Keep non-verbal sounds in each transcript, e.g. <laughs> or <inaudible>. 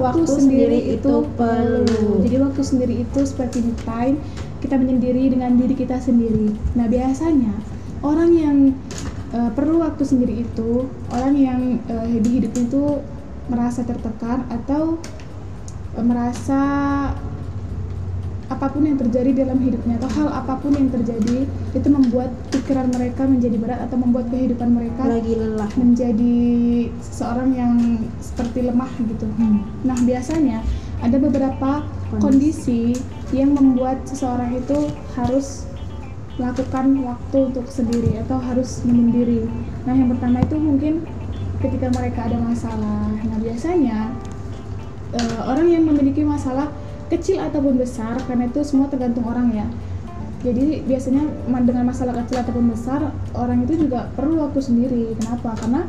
waktu, sendiri, itu perlu. Jadi waktu sendiri itu seperti me time, kita menyendiri dengan diri kita sendiri. Nah biasanya orang yang uh, perlu waktu sendiri itu orang yang uh, di hidupnya itu merasa tertekan atau uh, merasa apa pun yang terjadi dalam hidupnya atau hal apa pun yang terjadi itu membuat pikiran mereka menjadi berat atau membuat kehidupan mereka lagi lelah menjadi seseorang yang seperti lemah gitu. Hmm. Nah biasanya ada beberapa kondisi. kondisi yang membuat seseorang itu harus melakukan waktu untuk sendiri atau harus menyendiri. Nah yang pertama itu mungkin ketika mereka ada masalah. Nah biasanya uh, orang yang memiliki masalah kecil ataupun besar karena itu semua tergantung orang ya. Jadi biasanya dengan masalah kecil ataupun besar orang itu juga perlu waktu sendiri. Kenapa? Karena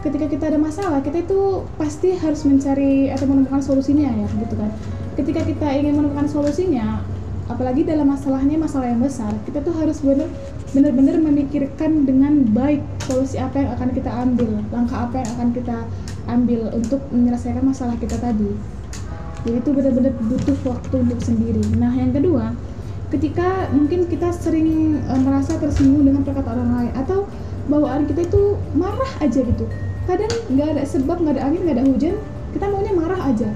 ketika kita ada masalah kita itu pasti harus mencari atau menemukan solusinya ya gitu kan. Ketika kita ingin menemukan solusinya apalagi dalam masalahnya masalah yang besar kita tuh harus benar benar-benar memikirkan dengan baik solusi apa yang akan kita ambil langkah apa yang akan kita ambil untuk menyelesaikan masalah kita tadi jadi itu benar-benar butuh waktu untuk sendiri. Nah yang kedua ketika mungkin kita sering uh, merasa tersinggung dengan perkataan orang lain atau bawaan kita itu marah aja gitu. Kadang nggak ada sebab nggak ada angin nggak ada hujan kita maunya marah aja.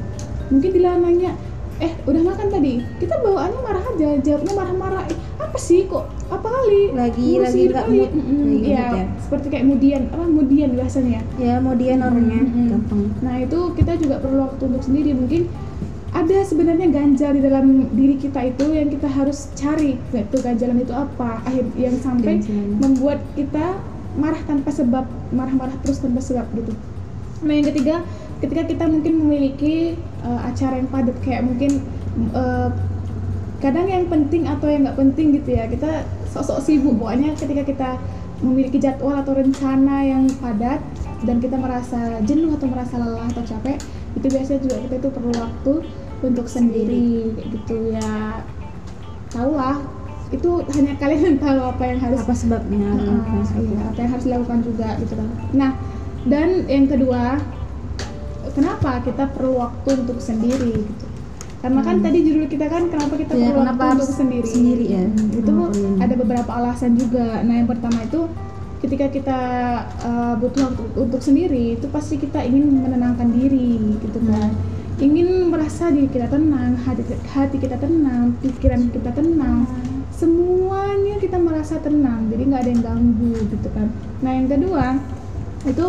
Mungkin bila nanya eh udah makan tadi? Kita bawaannya marah aja jawabnya marah-marah. Eh, apa sih kok? Apa kali? Lagi lagi nggak mood. Mm -hmm, ya, ya. seperti kayak kemudian apa kemudian biasanya? Ya kemudian orangnya. Mm -hmm. gampang. Nah itu kita juga perlu waktu untuk sendiri. Mungkin ada sebenarnya ganjal di dalam diri kita itu yang kita harus cari. Itu ganjalan itu apa? Akhir yang sampai ganjalan. membuat kita marah tanpa sebab marah-marah terus tanpa sebab gitu. Nah yang ketiga ketika kita mungkin memiliki uh, acara yang padat kayak mungkin uh, kadang yang penting atau yang nggak penting gitu ya kita sok-sok sibuk. Pokoknya ketika kita memiliki jadwal atau rencana yang padat dan kita merasa jenuh atau merasa lelah atau capek itu biasanya juga kita itu perlu waktu untuk sendiri kayak gitu ya. Tahu lah itu hanya kalian yang tahu apa yang harus apa sebabnya? Uh, iya, apa yang harus dilakukan juga gitu kan. Nah dan yang kedua kenapa kita perlu waktu untuk sendiri gitu. Karena kan hmm. tadi judul kita kan kenapa kita ya, perlu kenapa waktu untuk sendiri? sendiri ya? Hmm, itu ada beberapa alasan juga. Nah yang pertama itu ketika kita uh, butuh waktu untuk sendiri itu pasti kita ingin menenangkan diri gitu kan. Hmm ingin merasa diri kita tenang, hati, hati kita tenang, pikiran kita tenang, semuanya kita merasa tenang, jadi nggak ada yang ganggu gitu kan. Nah yang kedua itu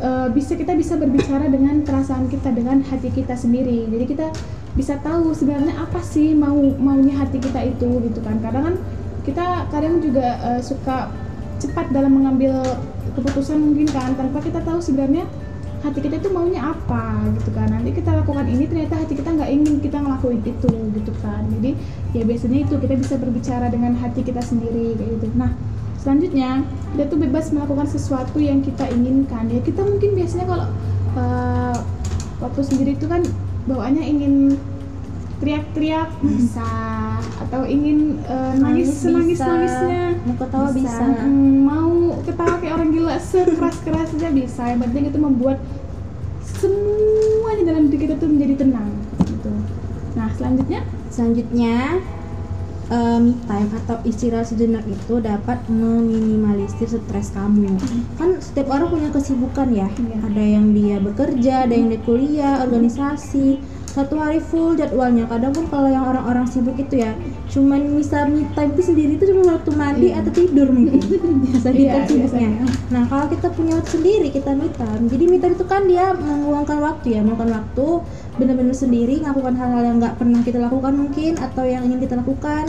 uh, bisa kita bisa berbicara dengan perasaan kita, dengan hati kita sendiri. Jadi kita bisa tahu sebenarnya apa sih mau maunya hati kita itu gitu kan. Kadang kan kita kadang juga uh, suka cepat dalam mengambil keputusan mungkin kan tanpa kita tahu sebenarnya hati kita itu maunya apa gitu kan nanti kita lakukan ini ternyata hati kita nggak ingin kita ngelakuin itu gitu kan jadi ya biasanya itu kita bisa berbicara dengan hati kita sendiri kayak gitu nah selanjutnya kita tuh bebas melakukan sesuatu yang kita inginkan. Ya kita mungkin biasanya kalau uh, waktu sendiri itu kan bawaannya ingin teriak-teriak hmm. bisa. Atau ingin uh, nangis nangis nangisnya. Mau ketawa bisa, bisa. Hmm, mau ketawa kayak orang gila sekeras kerasnya bisa. Yang penting itu membuat semuanya dalam diri kita tuh menjadi tenang gitu. Nah selanjutnya? Selanjutnya uh, me time atau istirahat sejenak itu dapat meminimalisir stres kamu hmm. kan setiap orang punya kesibukan ya yeah. ada yang dia bekerja ada yang dia kuliah organisasi satu hari full jadwalnya. Kadang pun kalau yang orang-orang sibuk itu ya cuman bisa me time itu sendiri itu cuma waktu mandi yeah. atau tidur mungkin. Biasa kita yeah, sibuknya nah kalau kita punya waktu sendiri kita me time. Jadi me time itu kan dia menguangkan waktu ya menguangkan waktu benar-benar sendiri melakukan hal-hal yang nggak pernah kita lakukan mungkin atau yang ingin kita lakukan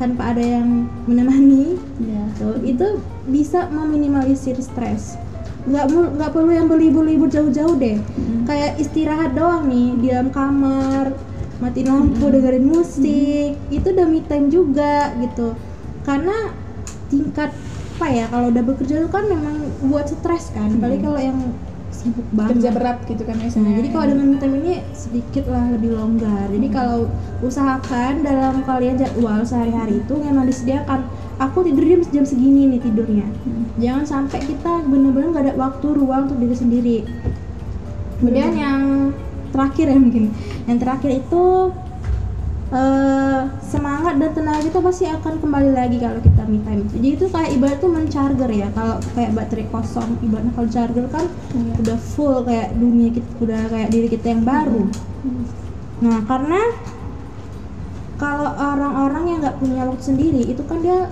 tanpa ada yang menemani. Yeah. so, itu bisa meminimalisir stres nggak nggak perlu yang berlibur-libur jauh-jauh deh hmm. kayak istirahat doang nih di dalam kamar mati lampu hmm. dengerin musik hmm. itu udah me time juga gitu karena tingkat apa ya kalau udah bekerja itu kan memang buat stres kan hmm. kalau yang sibuk banget. Kerja berat gitu kan biasanya. Nah, jadi kalau dengan me time ini sedikit lah lebih longgar. Jadi hmm. kalau usahakan dalam kalian jadwal sehari-hari itu memang disediakan aku tidur jam jam segini nih tidurnya. Hmm. jangan sampai kita benar-benar nggak ada waktu ruang untuk diri sendiri. Kemudian hmm. yang terakhir ya mungkin. Yang terakhir itu eh, semangat dan tenaga kita pasti akan kembali lagi kalau kita me time jadi itu kayak ibarat tuh mencharger ya kalau kayak baterai kosong ibaratnya kalau charger kan Iya. udah full kayak dunia kita udah kayak diri kita yang baru Hmm. nah karena kalau orang-orang yang nggak punya waktu sendiri itu kan dia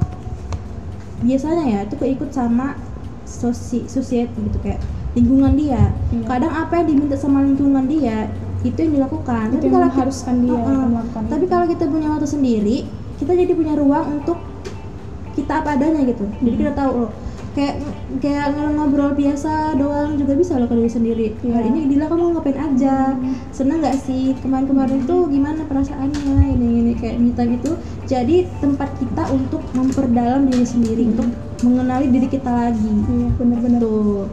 biasanya ya itu keikut sama sosi society gitu kayak lingkungan dia Iya. kadang apa yang diminta sama lingkungan dia itu yang dilakukan Itu tapi yang kalau kita- mengharuskan dia Heeh. melakukan tapi itu. kalau kita punya waktu sendiri kita jadi punya ruang untuk kita apa adanya gitu jadi Hmm. kita tahu loh kayak kayak ngobrol biasa doang juga bisa loh kalau diri sendiri Iya. hari ini Dila kamu ngapain aja Hmm. seneng nggak sih kemarin-kemarin tuh gimana perasaannya ini ini kayak me time itu jadi tempat kita untuk memperdalam diri sendiri Hmm. untuk mengenali diri kita lagi Iya, benar-benar tuh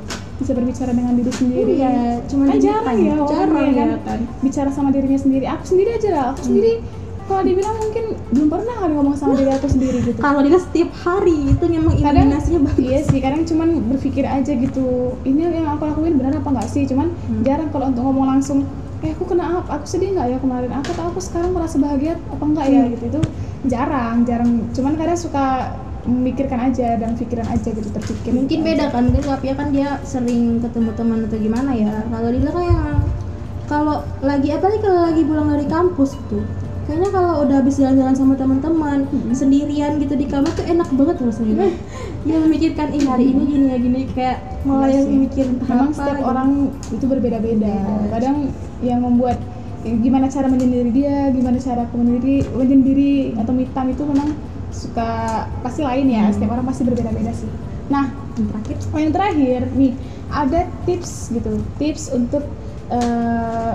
bisa berbicara dengan diri sendiri iya. Cuma kan me jarang ya jarang ya kan, ya bicara sama dirinya sendiri. Aku sendiri aja lah. Aku sendiri kalau dibilang mungkin belum pernah kali ngomong sama diri aku sendiri gitu. Kalau Dila setiap hari itu memang imajinasinya bagus. iya sih kadang cuman berpikir aja gitu. Ini yang aku lakuin benar apa nggak sih? Cuman Hmm. jarang kalau untuk ngomong langsung eh aku kena apa? Aku sedih nggak ya kemarin? Aku atau aku sekarang merasa bahagia apa enggak ya? Hmm. gitu. Itu jarang jarang. Cuman kadang suka memikirkan aja dan pikiran aja gitu terpikir mungkin beda kan kan Gapia kan dia sering ketemu teman atau gimana ya kalau Dila kan yang kalau lagi apa nih kalau lagi pulang dari kampus tuh kayaknya kalau udah habis jalan-jalan sama teman-teman Mm-mm. sendirian gitu di kamar tuh enak banget rasanya dia memikirkan ih hari ini gini ya gini kayak mulai Iya sih. mikirin memang apa setiap gitu. orang itu berbeda-beda Beda. kadang yang membuat ya, gimana cara menyendiri dia gimana cara aku menyendiri menyendiri atau me time itu memang suka pasti lain ya Hmm. setiap orang pasti berbeda-beda sih nah yang terakhir Oh, yang terakhir nih ada tips gitu tips untuk eh,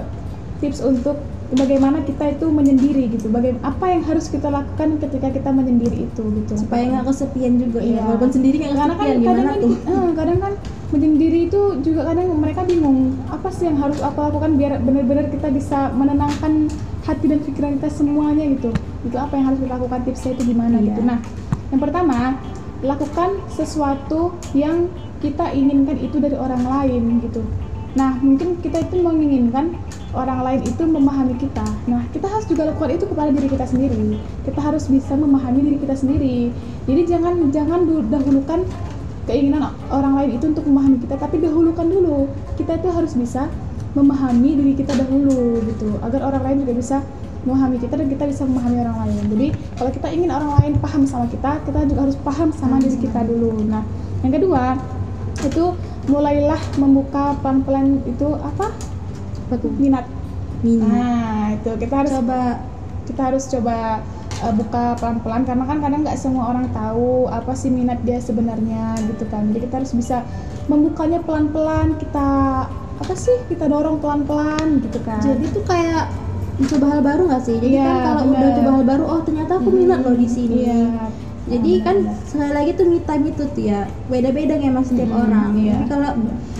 tips untuk bagaimana kita itu menyendiri gitu bagaimana apa yang harus kita lakukan ketika kita menyendiri itu gitu supaya nggak kesepian juga ya Iya. walaupun sendiri nggak kan kesepian kadang gimana kan tuh eh, kadang kan menyendiri itu juga kadang mereka bingung apa sih yang harus aku lakukan biar benar-benar kita bisa menenangkan hati dan pikiran kita semuanya gitu itu apa yang harus kita lakukan tipsnya itu gimana Iya. gitu. Nah yang pertama lakukan sesuatu yang kita inginkan itu dari orang lain gitu. Nah mungkin kita itu menginginkan orang lain itu memahami kita. Nah kita harus juga lakukan itu kepada diri kita sendiri. Kita harus bisa memahami diri kita sendiri. Jadi jangan jangan dahulukan keinginan orang lain itu untuk memahami kita tapi dahulukan dulu. Kita itu harus bisa memahami diri kita dahulu gitu agar orang lain juga bisa memahami kita dan kita bisa memahami orang lain. Jadi kalau kita ingin orang lain paham sama kita kita juga harus paham sama diri kita dulu. Nah yang kedua itu mulailah membuka pelan-pelan itu apa? Tuh? Minat. Minat. Nah itu kita harus coba. kita harus coba uh, buka pelan-pelan karena kan kadang nggak semua orang tahu apa sih minat dia sebenarnya gitu kan. Jadi kita harus bisa membukanya pelan-pelan kita apa sih? Kita dorong pelan-pelan gitu kan. Jadi tuh kayak mencoba hal baru nggak sih jadi Iya, kan kalau bener. udah coba hal baru oh ternyata aku minat loh di sini Iya. jadi kan sekali lagi tuh me time itu tuh ya beda-beda emang setiap Mm-mm, orang iya. tapi kalau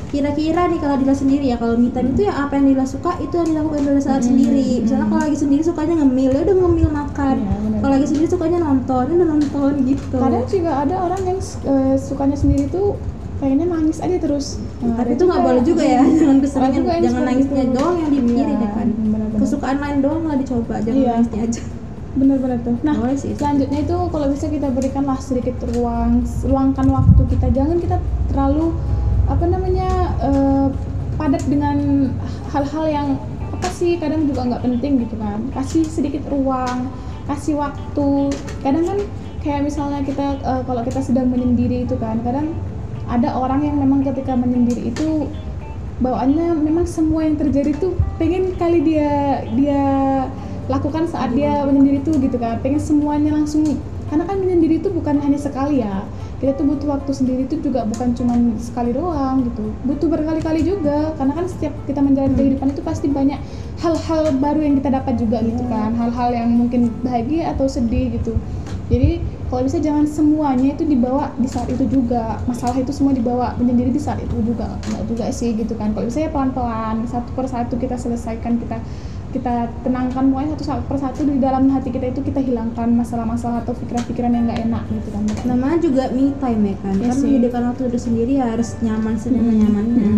kira-kira nih kalau Dila sendiri ya kalau me time itu ya apa yang Dila suka itu yang dilakukan pada saat Mm-mm, sendiri misalnya kalau lagi sendiri sukanya ngemil ya udah ngemil makan Iya, bener. kalau lagi sendiri sukanya nonton ya udah nonton gitu kadang juga ada orang yang uh, sukanya sendiri tuh pengennya nangis aja terus Nah, tapi itu nggak boleh juga ya <laughs> jangan keseringan jangan nangisnya itu. doang yang dipikirin Iya, ya kan bener-bener. kesukaan lain doang lah dicoba jangan Iya. nangisnya aja bener-bener tuh nah Boleh sih. selanjutnya itu kalau bisa kita berikanlah sedikit ruang luangkan waktu kita jangan kita terlalu apa namanya eh, padat dengan hal-hal yang apa sih kadang juga nggak penting gitu kan kasih sedikit ruang kasih waktu kadang kan kayak misalnya kita eh, kalau kita sedang menyendiri itu kan kadang ada orang yang memang ketika menyendiri itu bawaannya memang semua yang terjadi tuh pengen kali dia dia lakukan saat dia menyendiri itu gitu kan. Pengen semuanya langsung karena kan menyendiri itu bukan hanya sekali ya. Kita tuh butuh waktu sendiri itu juga bukan cuma sekali doang gitu. Butuh berkali-kali juga karena kan setiap kita menjalani kehidupan itu pasti banyak hal-hal baru yang kita dapat juga gitu kan. Hal-hal yang mungkin bahagia atau sedih gitu. Jadi kalau bisa jangan semuanya itu dibawa di saat itu juga. Masalah itu semua dibawa menyendiri di saat itu juga enggak juga sih gitu kan. Kalau bisa ya pelan-pelan satu persatu kita selesaikan kita kita tenangkan pokoknya satu satu persatu di dalam hati kita itu kita hilangkan masalah-masalah atau pikiran-pikiran yang nggak enak gitu kan. Namanya juga me time ya kan. Iya kan menyediakan waktu itu sendiri harus nyaman senyaman nyamannya.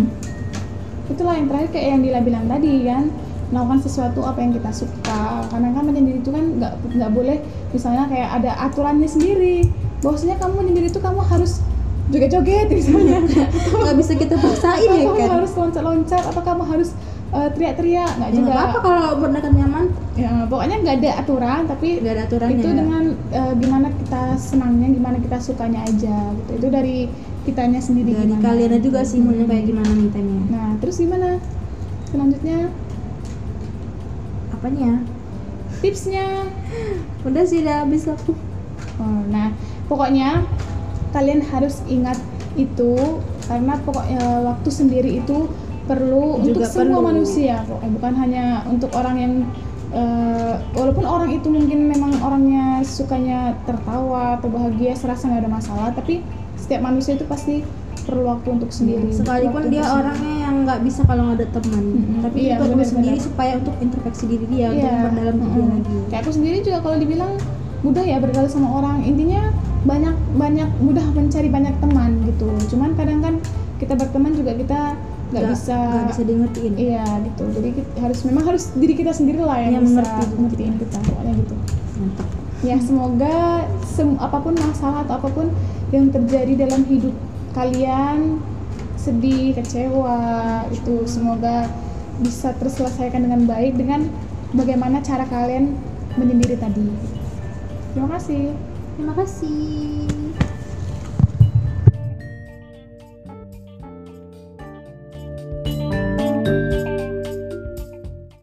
Itulah yang terakhir kayak yang Dila bilang tadi kan melakukan sesuatu apa yang kita suka. Karena kan menyendiri itu kan nggak nggak boleh misalnya kayak ada aturannya sendiri. Bahwasanya kamu menyendiri itu kamu harus joget-joget <laughs> misalnya. <laughs> Nggak bisa kita paksain ya kamu kan? harus loncat-loncat atau kamu harus uh, teriak-teriak nggak ya juga. apa kalau berdekat nyaman. Ya pokoknya nggak ada aturan tapi nggak ada aturannya itu dengan uh, gimana kita senangnya gimana kita sukanya aja gitu. Itu dari kitanya sendiri dari gimana. kalian juga sih maunya kayak gimana time-nya nah terus gimana? Selanjutnya apanya? Tipsnya. Udah sih udah habis aku Oh, nah pokoknya kalian harus ingat itu karena pokoknya waktu sendiri itu perlu untuk Juga semua perlu. manusia. Pokoknya bukan hanya untuk orang yang eh, walaupun orang itu mungkin memang orangnya sukanya tertawa atau bahagia serasa nggak ada masalah tapi setiap manusia itu pasti perlu waktu untuk sendiri sekalipun dia untuk orangnya yang nggak bisa kalau nggak ada teman Mm-mm. tapi Iya, juga sendiri supaya untuk introspeksi diri dia untuk Iya, memperdalam diri mm-mm. lagi Kayak aku sendiri juga kalau dibilang mudah ya bergaul sama orang. Intinya banyak banyak mudah mencari banyak teman gitu. Cuman kadang kan kita berteman juga kita nggak bisa nggak bisa di ngertiin Iya gitu. Jadi kita harus memang harus diri kita sendiri lah yang, Yang bisa mengerti. ngertiin kita pokoknya gitu. mantap Ya semoga sem- apa pun masalah atau apa pun yang terjadi dalam hidup kalian sedih, kecewa itu semoga bisa terselesaikan dengan baik dengan bagaimana cara kalian menyendiri tadi. Terima kasih. terima kasih